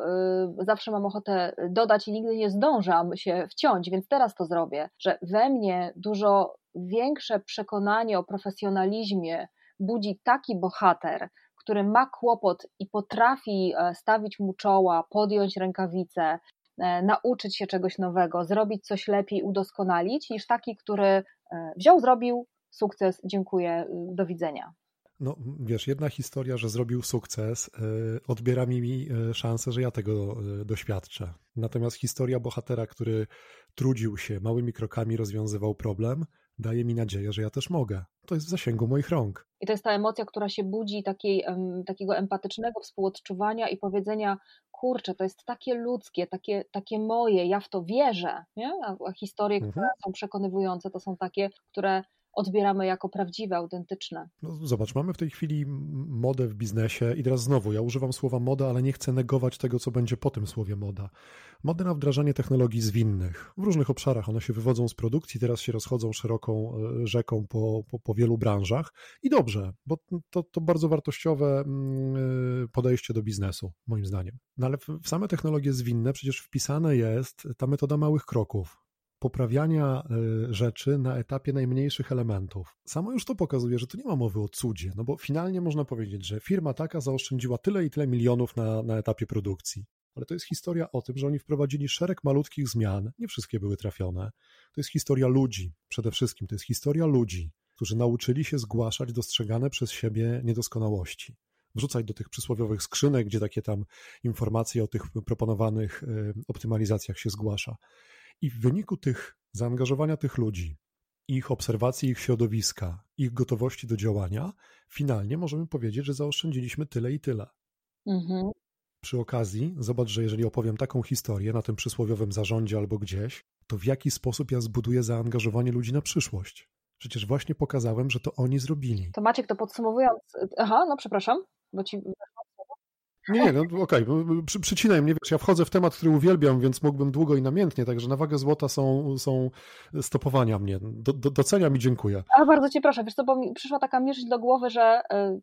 y, zawsze mam ochotę dodać i nigdy nie zdążam się wciąć, więc teraz to zrobię, że we mnie dużo większe przekonanie o profesjonalizmie budzi taki bohater, który ma kłopot i potrafi e, stawić mu czoła, podjąć rękawice, nauczyć się czegoś nowego, zrobić coś lepiej, udoskonalić, niż taki, który e, wziął, zrobił, sukces, dziękuję, y, do widzenia. No wiesz, jedna historia, że zrobił sukces, e, odbiera mi szansę, że ja tego doświadczę. Natomiast historia bohatera, który trudził się, małymi krokami rozwiązywał problem, daje mi nadzieję, że ja też mogę. To jest w zasięgu moich rąk. I to jest ta emocja, która się budzi takiej, takiego empatycznego współodczuwania i powiedzenia, kurczę, to jest takie ludzkie, takie, takie moje, ja w to wierzę. Nie? A historie, mhm. które są przekonywujące, to są takie, które odbieramy jako prawdziwe, autentyczne. No, zobacz, mamy w tej chwili modę w biznesie i teraz znowu, ja używam słowa moda, ale nie chcę negować tego, co będzie po tym słowie moda. Modę na wdrażanie technologii zwinnych. W różnych obszarach one się wywodzą z produkcji, teraz się rozchodzą szeroką e, rzeką po, po, po wielu branżach i dobrze, bo to, to bardzo wartościowe e, podejście do biznesu, moim zdaniem. No ale w same technologie zwinne przecież wpisane jest ta metoda małych kroków poprawiania y, rzeczy na etapie najmniejszych elementów. Samo już to pokazuje, że tu nie ma mowy o cudzie, no bo finalnie można powiedzieć, że firma taka zaoszczędziła tyle i tyle milionów na, na etapie produkcji. Ale to jest historia o tym, że oni wprowadzili szereg malutkich zmian, nie wszystkie były trafione. To jest historia ludzi, przede wszystkim to jest historia ludzi, którzy nauczyli się zgłaszać dostrzegane przez siebie niedoskonałości wrzucać do tych przysłowiowych skrzynek, gdzie takie tam informacje o tych proponowanych y, optymalizacjach się zgłasza. I w wyniku tych zaangażowania tych ludzi, ich obserwacji ich środowiska, ich gotowości do działania, finalnie możemy powiedzieć, że zaoszczędziliśmy tyle i tyle. Mhm. Przy okazji, zobacz, że jeżeli opowiem taką historię na tym przysłowiowym zarządzie albo gdzieś, to w jaki sposób ja zbuduję zaangażowanie ludzi na przyszłość? Przecież właśnie pokazałem, że to oni zrobili. To Maciek, to podsumowując. Aha, no przepraszam, bo ci nie, nie, no okej, okay. Przy, przycinaj mnie, wiesz, ja wchodzę w temat, który uwielbiam, więc mógłbym długo i namiętnie, także na wagę złota są, są stopowania mnie. Do, do, doceniam i dziękuję. A bardzo cię proszę, wiesz co, bo mi przyszła taka myśl do głowy, że e,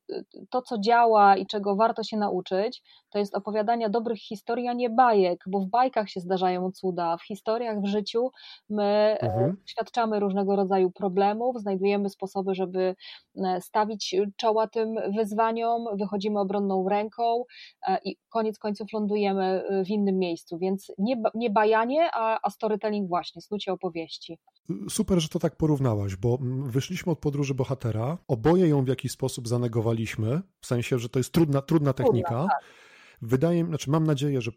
to, co działa i czego warto się nauczyć, to jest opowiadania dobrych historii, a nie bajek, bo w bajkach się zdarzają cuda, w historiach w życiu my e, mhm. świadczamy różnego rodzaju problemów, znajdujemy sposoby, żeby e, stawić czoła tym wyzwaniom, wychodzimy obronną ręką, i koniec końców lądujemy e, w innym miejscu, więc nie, nie bajanie, a, a storytelling właśnie, snucie opowieści. Super, że to tak porównałaś, bo wyszliśmy od podróży bohatera, oboje ją w jakiś sposób zanegowaliśmy, w sensie, że to jest trudna, trudna technika. Trudna, tak. Wydaje mi, znaczy mam nadzieję, że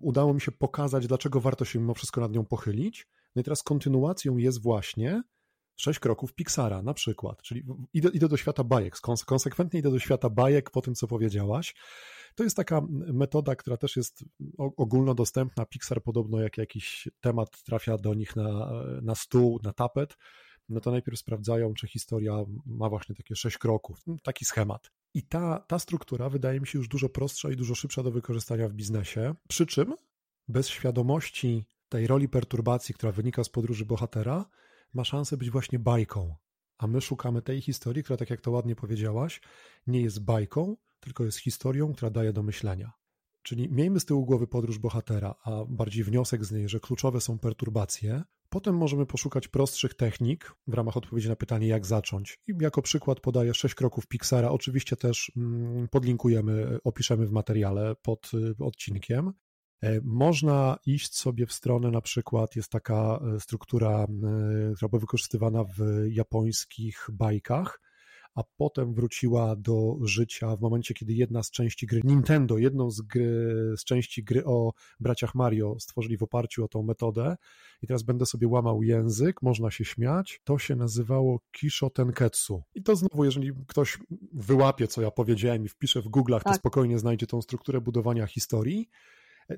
udało mi się pokazać, dlaczego warto się mimo wszystko nad nią pochylić. No i teraz kontynuacją jest właśnie sześć kroków Pixara na przykład, czyli idę, idę do świata bajek, konsekwentnie idę do świata bajek po tym, co powiedziałaś. To jest taka metoda, która też jest ogólnodostępna. Pixar podobno jak jakiś temat trafia do nich na, na stół, na tapet, no to najpierw sprawdzają, czy historia ma właśnie takie sześć kroków, taki schemat. I ta, ta struktura wydaje mi się już dużo prostsza i dużo szybsza do wykorzystania w biznesie, przy czym bez świadomości tej roli perturbacji, która wynika z podróży bohatera, ma szansę być właśnie bajką. a my szukamy tej historii, która, tak jak to ładnie powiedziałaś, nie jest bajką, tylko jest historią, która daje do myślenia. Czyli miejmy z tyłu głowy podróż bohatera, a bardziej wniosek z niej, że kluczowe są perturbacje. Potem możemy poszukać prostszych technik w ramach odpowiedzi na pytanie, jak zacząć. I jako przykład podaję sześć kroków Pixara. Oczywiście też mm, podlinkujemy, opiszemy w materiale pod y, odcinkiem. E, można iść sobie w stronę, na przykład jest taka e, struktura, e, która była wykorzystywana w japońskich bajkach, a potem wróciła do życia w momencie, kiedy jedna z części gry Nintendo, jedną z, gry, z części gry o braciach Mario stworzyli w oparciu o tą metodę. I teraz będę sobie łamał język, można się śmiać. To się nazywało Kisho Tenketsu. I to znowu, jeżeli ktoś wyłapie, co ja powiedziałem i wpisze w Google'ach, tak. to spokojnie znajdzie tą strukturę budowania historii.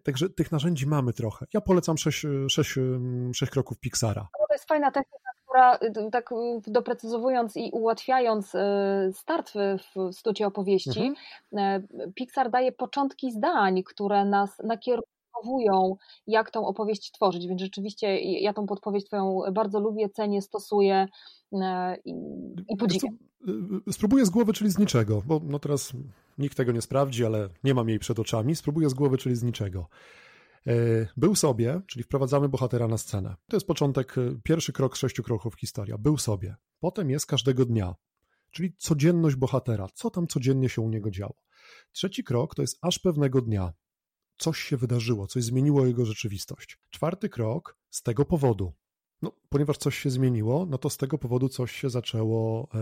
Także tych narzędzi mamy trochę. Ja polecam sześć, sześć, sześć kroków Pixara. No to jest fajna technika, która y, tak y, doprecyzowując i ułatwiając y, start w stucie opowieści, mhm. Pixar daje początki zdań, które nas nakierowują, jak tą opowieść tworzyć, więc rzeczywiście ja tą podpowiedź twoją bardzo lubię, cenię, stosuję i, i podziwiam. Spróbuję z głowy, czyli z niczego, bo no teraz nikt tego nie sprawdzi, ale nie mam jej przed oczami. Spróbuję z głowy, czyli z niczego. E, był sobie, czyli wprowadzamy bohatera na scenę. To jest początek, e, pierwszy krok z sześciu kroków historia. Był sobie. Potem jest każdego dnia, czyli codzienność bohatera. Co tam codziennie się u niego działo. Trzeci krok to jest aż pewnego dnia. Coś się wydarzyło, coś zmieniło jego rzeczywistość. Czwarty krok z tego powodu. No, ponieważ coś się zmieniło, no to z tego powodu coś się zaczęło e,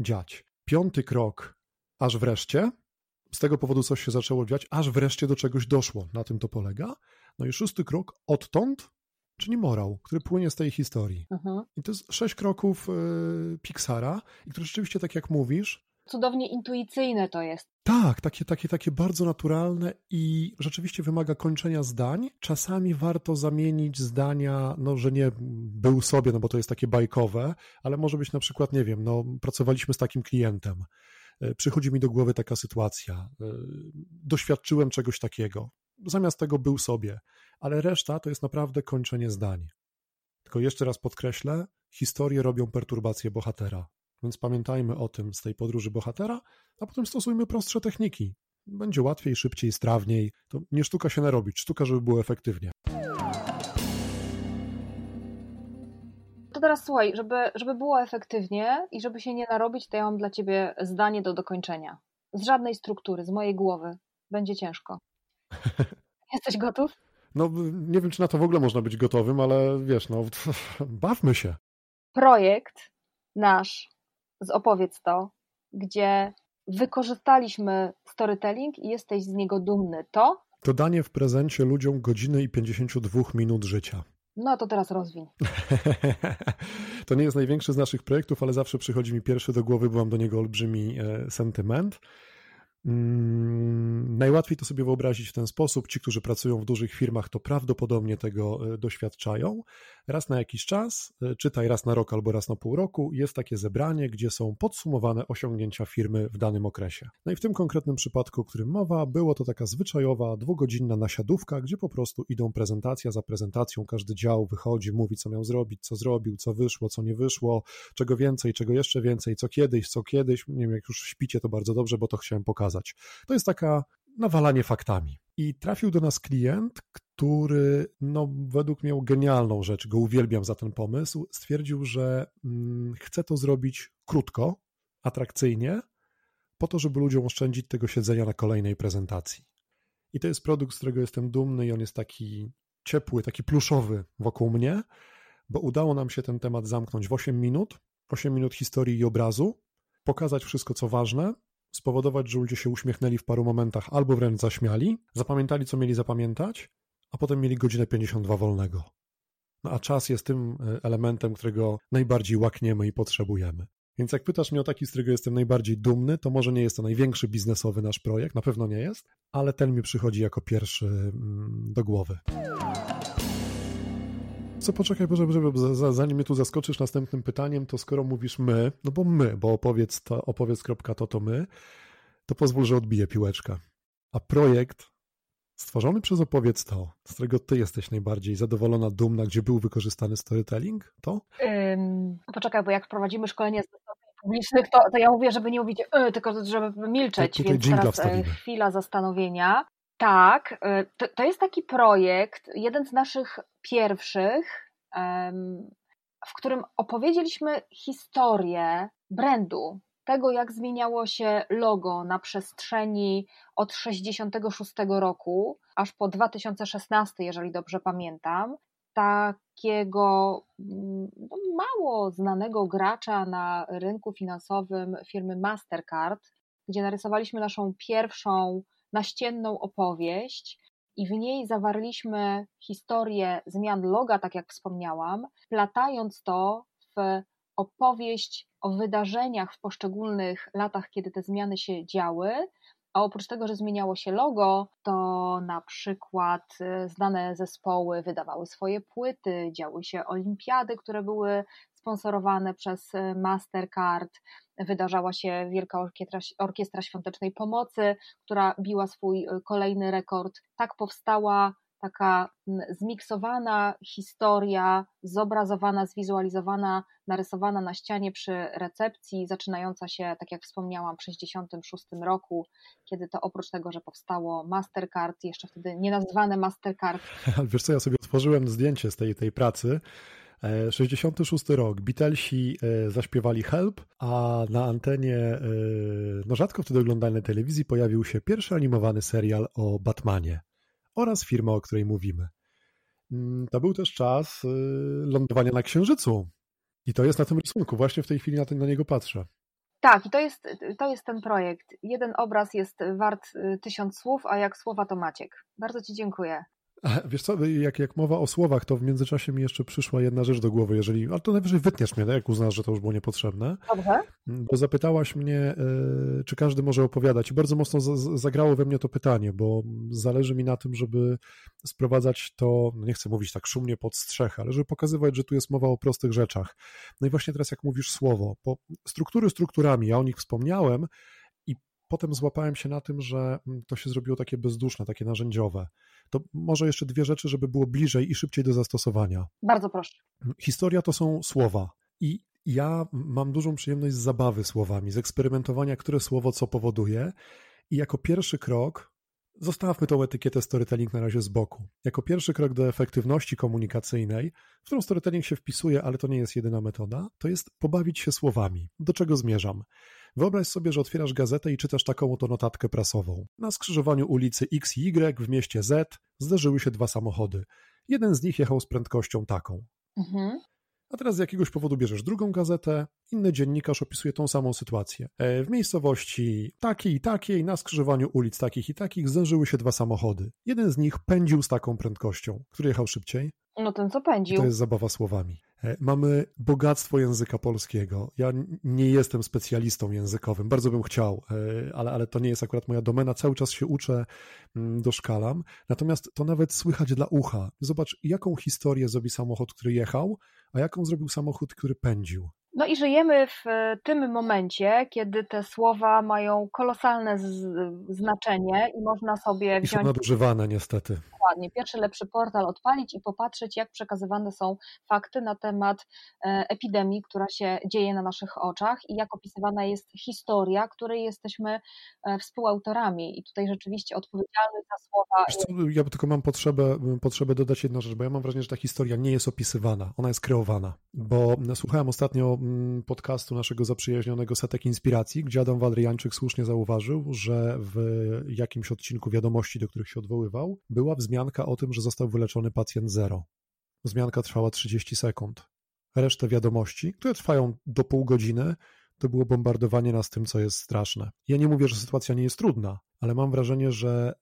dziać. Piąty krok, aż wreszcie, z tego powodu coś się zaczęło dziać, aż wreszcie do czegoś doszło. Na tym to polega. No i szósty krok, odtąd, czyli morał, który płynie z tej historii. Mhm. I to jest sześć kroków y, Pixara, i które rzeczywiście, tak jak mówisz, cudownie intuicyjne to jest. Tak, takie, takie, takie bardzo naturalne i rzeczywiście wymaga kończenia zdań. Czasami warto zamienić zdania, no, że nie był sobie, no bo to jest takie bajkowe, ale może być na przykład, nie wiem, no, pracowaliśmy z takim klientem przychodzi mi do głowy taka sytuacja. E, doświadczyłem czegoś takiego. Zamiast tego był sobie, ale reszta to jest naprawdę kończenie zdań. Tylko jeszcze raz podkreślę, historie robią perturbację bohatera. Więc pamiętajmy o tym z tej podróży bohatera, a potem stosujmy prostsze techniki. Będzie łatwiej, szybciej, strawniej. To nie sztuka się narobić, sztuka, żeby było efektywnie. Teraz słuchaj, żeby, żeby było efektywnie i żeby się nie narobić, to ja mam dla ciebie zdanie do dokończenia. Z żadnej struktury, z mojej głowy. Będzie ciężko. Jesteś gotów? No, nie wiem, czy na to w ogóle można być gotowym, ale wiesz, no, bawmy się. Projekt nasz z Opowiedz to, gdzie wykorzystaliśmy storytelling i jesteś z niego dumny. To? To danie w prezencie ludziom godziny i 52 minut życia. No to teraz rozwiń. to nie jest największy z naszych projektów, ale zawsze przychodzi mi pierwszy do głowy, bo mam do niego olbrzymi e, sentyment. Mm, najłatwiej to sobie wyobrazić w ten sposób. Ci, którzy pracują w dużych firmach, to prawdopodobnie tego e, doświadczają. Raz na jakiś czas, e, czytaj raz na rok albo raz na pół roku, jest takie zebranie, gdzie są podsumowane osiągnięcia firmy w danym okresie. No i w tym konkretnym przypadku, o którym mowa, było to taka zwyczajowa, dwugodzinna nasiadówka, gdzie po prostu idą prezentacja za prezentacją, każdy dział wychodzi, mówi, co miał zrobić, co zrobił, co wyszło, co nie wyszło, czego więcej, czego jeszcze więcej, co kiedyś, co kiedyś. Nie wiem, jak już śpicie, to bardzo dobrze, bo to chciałem pokazać. To jest taka nawalanie faktami. I trafił do nas klient, który no, według mnie miał genialną rzecz, go uwielbiam za ten pomysł. Stwierdził, że mm, chce to zrobić krótko, atrakcyjnie, po to, żeby ludziom oszczędzić tego siedzenia na kolejnej prezentacji. I to jest produkt, z którego jestem dumny, i on jest taki ciepły, taki pluszowy wokół mnie, bo udało nam się ten temat zamknąć w 8 minut, 8 minut historii i obrazu, pokazać wszystko, co ważne, spowodować, że ludzie się uśmiechnęli w paru momentach albo wręcz zaśmiali, zapamiętali, co mieli zapamiętać, a potem mieli godzinę 52 wolnego. No a czas jest tym e, elementem, którego najbardziej łakniemy i potrzebujemy. Więc jak pytasz mnie o taki, z którego jestem najbardziej dumny, to może nie jest to największy biznesowy nasz projekt, na pewno nie jest, ale ten mi przychodzi jako pierwszy mm, do głowy. Co poczekaj, Boże, Boże, zanim mnie tu zaskoczysz następnym pytaniem, to skoro mówisz my, no bo my, bo opowiedz to, opowiedz kropka to, to my, to pozwól, że odbiję piłeczkę. A projekt stworzony przez Opowiedz to, z którego ty jesteś najbardziej zadowolona, dumna, gdzie był wykorzystany storytelling, to? Ym, poczekaj, bo jak prowadzimy szkolenie z publicznych, to, to ja mówię, żeby nie mówić, yy, tylko żeby milczeć, to więc teraz e, wstawimy. chwila zastanowienia. Tak, e, to, to, jest taki projekt, jeden z naszych pierwszych, w którym opowiedzieliśmy historię brandu, tego jak zmieniało się logo na przestrzeni od 66 roku aż po 2016, jeżeli dobrze pamiętam. Takiego mm, no, mało znanego gracza na rynku finansowym firmy Mastercard, gdzie narysowaliśmy naszą pierwszą naścienną opowieść i w niej zawarliśmy historię zmian loga, tak jak wspomniałam, platając to w opowieść o wydarzeniach w poszczególnych latach, kiedy te zmiany się działy. A oprócz tego, że zmieniało się logo, to na przykład y, znane zespoły wydawały swoje płyty, działy się olimpiady, które były sponsorowane przez y, Mastercard, wydarzała się Wielka Orkiestra, Orkiestra Świątecznej Pomocy, która biła swój y, kolejny rekord. Tak powstała taka zmiksowana historia, zobrazowana, zwizualizowana, narysowana na ścianie przy recepcji, zaczynająca się, tak jak wspomniałam, w 1966 roku, kiedy to oprócz tego, że powstało Mastercard, jeszcze wtedy nie nazwane Mastercard. Wiesz co, ja sobie otworzyłem zdjęcie z tej, tej pracy. 66 e, rok, Beatlesi e, zaśpiewali Help, a na antenie e, no rzadko wtedy oglądanej telewizji pojawił się pierwszy animowany serial o Batmanie oraz firma, o której mówimy. Mm, to był też czas lądowania na Księżycu. I to jest na tym rysunku. Właśnie w tej chwili na, ten, na niego patrzę. Tak, i to jest, to jest ten projekt. Jeden obraz jest wart tysiąc słów, a jak słowa to Maciek. Bardzo Ci dziękuję. Wiesz co, jak, jak mowa o słowach, to w międzyczasie mi jeszcze przyszła jedna rzecz do głowy, jeżeli, ale to najwyżej wytniesz mnie, tak, jak uznasz, że to już było niepotrzebne. Dobrze. Bo zapytałaś mnie, e, czy każdy może opowiadać i bardzo mocno zagrało we mnie to pytanie, bo zależy mi na tym, żeby sprowadzać to, no nie chcę mówić tak szumnie pod strzech, ale żeby pokazywać, że tu jest mowa o prostych rzeczach. No i właśnie teraz jak mówisz słowo, bo struktury strukturami, ja o nich wspomniałem, potem złapałem się na tym, że to się zrobiło takie bezduszne, takie narzędziowe to może jeszcze dwie rzeczy, żeby było bliżej i szybciej do zastosowania. Bardzo proszę. Historia to są słowa. I ja mam dużą przyjemność z zabawy słowami, z eksperymentowania, które słowo co powoduje. I jako pierwszy krok, zostawmy tą etykietę storytelling na razie z boku. Jako pierwszy krok do efektywności komunikacyjnej, w którą storytelling się wpisuje, ale to nie jest jedyna metoda, to jest pobawić się słowami. Do czego zmierzam? Wyobraź sobie, że otwierasz gazetę i czytasz taką oto notatkę prasową. Na skrzyżowaniu ulicy X i Y w mieście Z zderzyły się dwa samochody. Jeden z nich jechał z prędkością taką. Mhm. A teraz z jakiegoś powodu bierzesz drugą gazetę, inny dziennikarz opisuje tą samą sytuację. E, w miejscowości takiej i takiej, na skrzyżowaniu ulic takich i takich, zderzyły się dwa samochody. Jeden z nich pędził z taką prędkością. Który jechał szybciej? No ten, co pędził. To jest zabawa słowami. E, mamy bogactwo języka polskiego. Ja nie jestem specjalistą językowym, bardzo bym chciał, e, ale, ale to nie jest akurat moja domena. Cały czas się uczę, mm, doszkalam. Natomiast to nawet słychać dla ucha. Zobacz, jaką historię zrobi samochód, który jechał, a jaką zrobił samochód, który pędził. No i żyjemy w e, tym momencie, kiedy te słowa mają kolosalne znaczenie i można sobie I wziąć... są nadużywane niestety. Dokładnie. Pierwszy lepszy portal odpalić i popatrzeć, jak przekazywane są fakty na temat e, epidemii, która się dzieje na naszych oczach i jak opisywana jest historia, której jesteśmy e, współautorami. I tutaj rzeczywiście odpowiedzialny za słowa... Co, ja tylko mam potrzebę, potrzebę dodać jedną rzecz, bo ja mam wrażenie, że ta historia nie jest opisywana, ona jest kreowana. Bo słuchałem ostatnio podcastu naszego zaprzyjaźnionego Setek Inspiracji, gdzie Adam Walryjańczyk słusznie zauważył, że w jakimś odcinku wiadomości, do których się odwoływał, była wzmianka o tym, że został wyleczony pacjent zero. Wzmianka trwała 30 sekund. Resztę wiadomości, które trwają do pół godziny, to było bombardowanie nas tym, co jest straszne. Ja nie mówię, że sytuacja nie jest trudna, ale mam wrażenie, że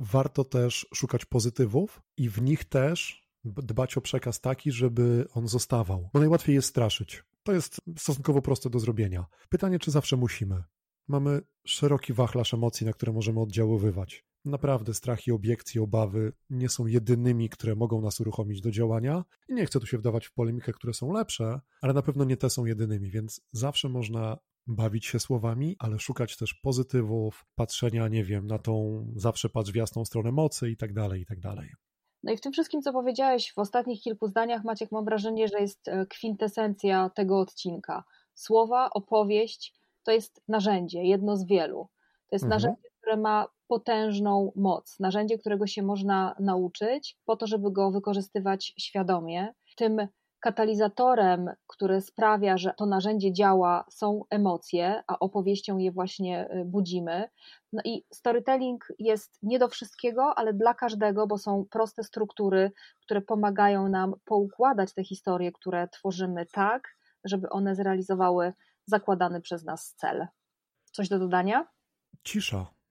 warto też szukać pozytywów i w nich też dbać o przekaz taki, żeby on zostawał. Bo najłatwiej jest straszyć. To jest stosunkowo proste do zrobienia. Pytanie, czy zawsze musimy? Mamy szeroki wachlarz emocji, na które możemy oddziaływać. Naprawdę strach i obiekcje, obawy nie są jedynymi, które mogą nas uruchomić do działania. I nie chcę tu się wdawać w polemikę, które są lepsze, ale na pewno nie te są jedynymi, więc zawsze można bawić się słowami, ale szukać też pozytywów, patrzenia, nie wiem, na tą zawsze patrz w jasną stronę mocy i tak dalej, i tak dalej. No i w tym wszystkim, co powiedziałeś w ostatnich kilku zdaniach, Maciek, mam wrażenie, że jest e, kwintesencja tego odcinka. Słowa, opowieść to jest narzędzie, jedno z wielu. To jest mhm. narzędzie, które ma potężną moc, narzędzie, którego się można nauczyć po to, żeby go wykorzystywać świadomie. Tym katalizatorem, który sprawia, że to narzędzie działa, są emocje, a opowieścią je właśnie y, budzimy. No i storytelling jest nie do wszystkiego, ale dla każdego, bo są proste struktury, które pomagają nam poukładać te historie, które tworzymy tak, żeby one zrealizowały zakładany przez nas cel. Coś do dodania? Cisza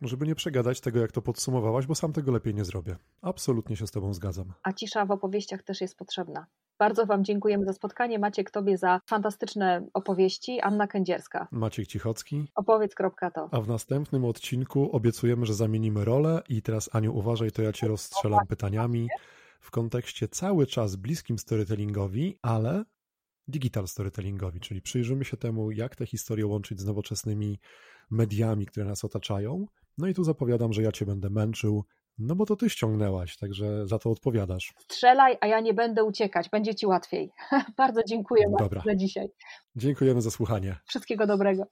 żeby nie przegadać tego, jak to podsumowałaś, bo sam tego lepiej nie zrobię. Absolutnie się z Tobą zgadzam. A cisza w opowieściach też jest potrzebna. Bardzo Wam dziękujemy za spotkanie. Maciek, Tobie za fantastyczne opowieści. Anna Kędzierska. Maciek Cichocki. Opowiedz.to. A w następnym odcinku obiecujemy, że zamienimy rolę i teraz Aniu uważaj, to ja Cię rozstrzelam pytaniami w kontekście cały czas bliskim storytellingowi, ale digital storytellingowi, czyli przyjrzymy się temu, jak te historie łączyć z nowoczesnymi mediami, które nas otaczają. No i tu zapowiadam, że ja cię będę męczył, no bo to ty ściągnęłaś, także za to odpowiadasz. Strzelaj, a ja nie będę uciekać, będzie ci łatwiej. Bardzo dziękuję Dobra. za dzisiaj. Dziękujemy za słuchanie. Wszystkiego dobrego.